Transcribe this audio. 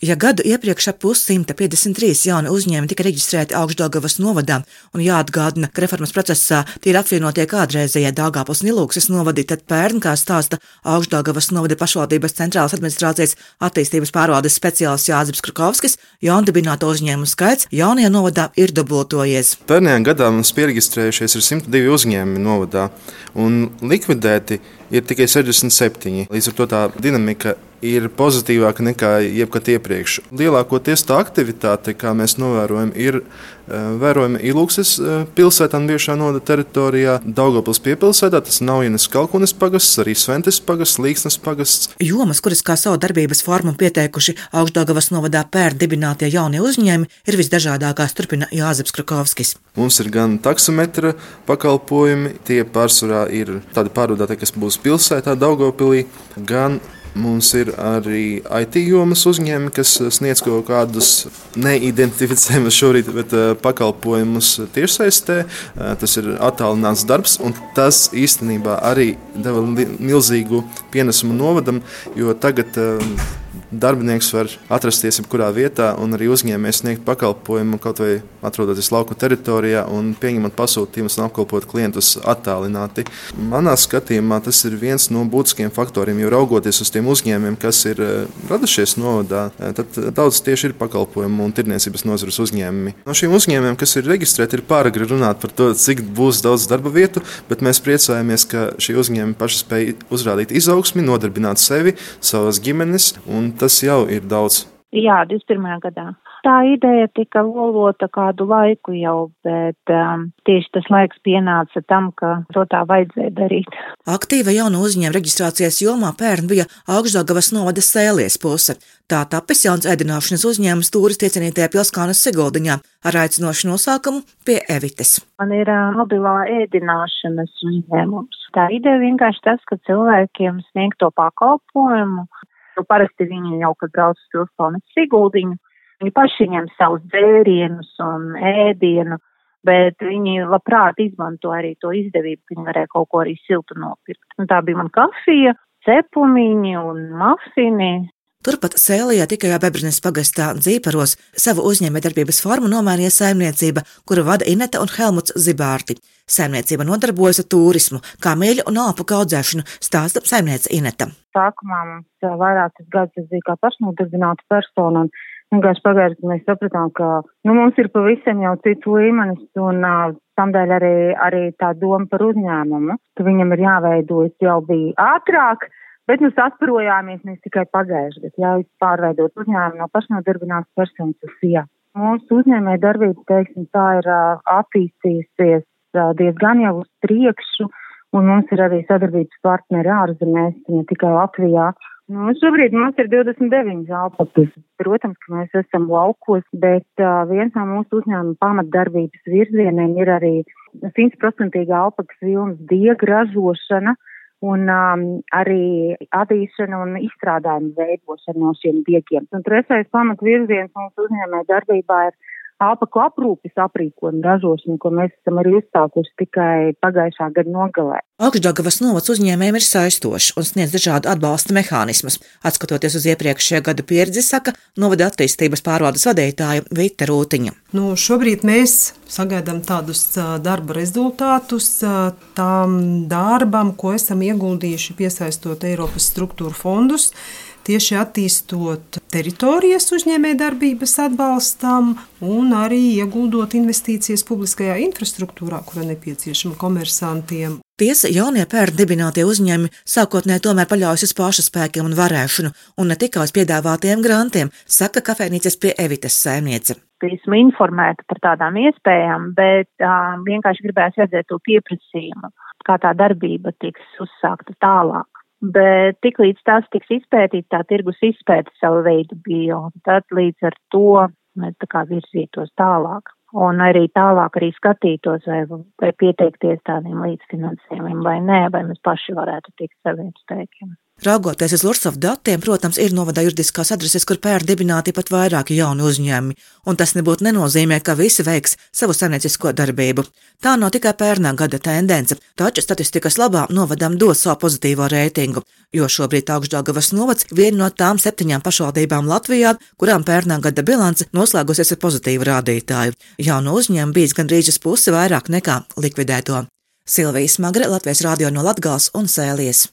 Ja gadu iepriekš ap pussimta 53 jauni uzņēmumi tika reģistrēti Augstdagavas novadā, un jāatgādina, ka reformas procesā tie ir apvienotie kādreizējie Dāngāpils un Ilūksas novadi, tad pērn, kā stāsta Augstdagavas novada pašvaldības centrālās administrācijas attīstības pārvaldes speciālists Jāzeps Krukovskis, jaundibināto uzņēmumu skaits jaunajā novadā ir dubultojies. Pērnējā gadā mums pieregistrējušies ir 102 uzņēmumi novadā, un likvidēti ir tikai 67. Līdz ar to tā dinamika ir pozitīvāka nekā jebkad iepriekš. Lielākoties tā aktivitāte, kā mēs novērojam, ir vērojama Ilūksas pilsētā un bijušā noda teritorijā, Daugopils piepilsētā, tas nav Ienes Kalkunes pagasts, arī Sventes pagasts, Līksnes pagasts. Jomas, kuras kā savu darbības formu pieteikuši Augstdagavas novadā pērn dibinātie jaunie uzņēmumi, ir visdažādākās, turpina Jāzeps Krakovskis. Mums ir gan taksometra pakalpojumi, tie pārsvarā ir tādi pārvadātāji, kas būs pilsētā Daugopilī, gan Mums ir arī IT jomas uzņēmumi, kas sniedz kaut kādus neidentificējumus šorīt, bet uh, pakalpojumus tiešsaistē. Uh, tas ir attālināts darbs, un tas īstenībā arī deva milzīgu pienesumu novadam, jo tagad darbinieks var atrasties jebkurā vietā un arī uzņēmējs sniegt pakalpojumu kaut vai atrodoties lauku teritorijā un pieņemot pasūtījumus un apkalpot klientus attālināti. Manā skatījumā tas ir viens no būtiskiem faktoriem, jo raugoties uz tiem uzņēmumiem, kas ir eh, radušies novadā, eh, tad daudz tieši ir pakalpojumu un tirniecības nozares uzņēmumi. No šiem uzņēmumiem, kas ir reģistrēti, ir pāragri runāt par to, cik būs daudz darba vietu, bet mēs priecājamies, ka šie uzņēmumi paši spēj uzrādīt izaugsmi, nodarbināt sevi, savas ģimenes un tas jau ir daudz. Jā, 21. gadā. Tā ideja tika lolota kādu laiku jau, bet um, tieši tas laiks pienāca tam, ka to tā vajadzēja darīt. Aktīva jauna uzņēmuma reģistrācijas jomā pērn bija Augstdagavas novada sēlies puse. Tā tapis jauns ēdināšanas uzņēmums turisti iecienītajā pilskānas Sigoldiņā ar aicinošu nosaukumu pie Evites. Man ir uh, mobilā ēdināšanas uzņēmums. Tā ideja vienkārši tas, ka cilvēkiem sniegt to pakalpojumu Nu, parasti viņi jau, kad brauc uz pilskalnes Siguldiņu, viņi paši ņem savus dzērienus un ēdienu, bet viņi labprāt izmanto arī to izdevību, ka viņi varēja kaut ko arī siltu nopirkt. Un tā bija man kafija, cepumiņi un mafini, Turpat Sēlijā tikai Bebrnes pagastā Dzīparos savu uzņēmējdarbības formu nomainīja saimniecība, kuru vada Ineta un Helmuts Zibārti. Saimniecība nodarbojas ar turismu, kā mīļu un alpu audzēšanu, stāsta saimniece Ineta. Sākumā mums vairākas gadus bija kā pašnodarbināta persona, un vienkārši pagājis, ka mēs sapratām, ka nu, mums ir pavisam jau cits līmenis, un uh, tamdēļ arī, arī tā doma par uzņēmumu, ka viņam ir jāveidojas jau bija ātrāk Bet nu sasparojāmies mēs tikai pagājuši, bet jau pārveidot uzņēmumu no pašnodarbinātas personas uz jā. Mūsu uzņēmē darbība, teiksim, tā ir uh, attīstījusies uh, diezgan jau uz priekšu, un mums ir arī sadarbības partneri ārzemēs, ne tikai Latvijā. Nu, šobrīd mums ir 29 alpakas. Protams, ka mēs esam laukos, bet uh, viens no mūsu uzņēmuma pamatdarbības virzieniem ir arī simtprocentīga alpakas vilnas diega ražošana. Uh, un um, arī attīšana un izstrādājuma veidošana no šiem diegiem. Un trešais pamatvirziens mūsu uzņēmē darbībā ir alpaku aprūpes aprīkojuma ražošana, ko mēs esam arī uzsākuši tikai pagājušā gada nogalē. Augstdagavas novads uzņēmējiem ir saistošs un sniedz dažādu atbalsta mehānismus. Atskatoties uz iepriekšējā gada pieredzi, saka novada attīstības pārvaldes vadītāja Vita Rūtiņa. Nu, šobrīd mēs sagaidām tādus darba rezultātus tam darbam, ko esam ieguldījuši piesaistot Eiropas struktūru fondus tieši attīstot teritorijas uzņēmējdarbības atbalstam un arī ieguldot investīcijas publiskajā infrastruktūrā, kura nepieciešama komersantiem. Tiesa, jaunie pērn dibinātie uzņēmumi sākotnēji tomēr paļaujas uz pašu spēkiem un varēšanu, un ne tikai uz piedāvātajiem grantiem, saka kafejnīcas pie Evites saimniece. Esmu informēta par tādām iespējām, bet uh, vienkārši gribēju redzēt to pieprasījumu, kā tā darbība tiks uzsākta tālāk bet tiklīdz tas tiks izpētīts, tā tirgus izpēta savu veidu bio, tad līdz ar to mēs tā kā virzītos tālāk. Un arī tālāk arī skatītos, vai, vai pieteikties tādiem līdzfinansējumiem vai nē, vai mēs paši varētu tikt saviem spēkiem. Raugoties uz Lursovu datiem, protams, ir novadā juridiskās adreses, kur pērn dibināti pat vairāki jauni uzņēmumi, un tas nebūtu nenozīmē, ka visi veiks savu saimniecisko darbību. Tā nav tikai pērnā gada tendence, taču statistikas labā novadam dod savu pozitīvo reitingu, jo šobrīd Augstdagavas novads viena no tām septiņām pašvaldībām Latvijā, kurām pērnā gada bilance noslēgusies ar pozitīvu rādītāju. Jaunu uzņēmumu bijis gandrīz pusi vairāk nekā likvidēto. Silvijas Magre, Latvijas radio no Latgals un Sēlies.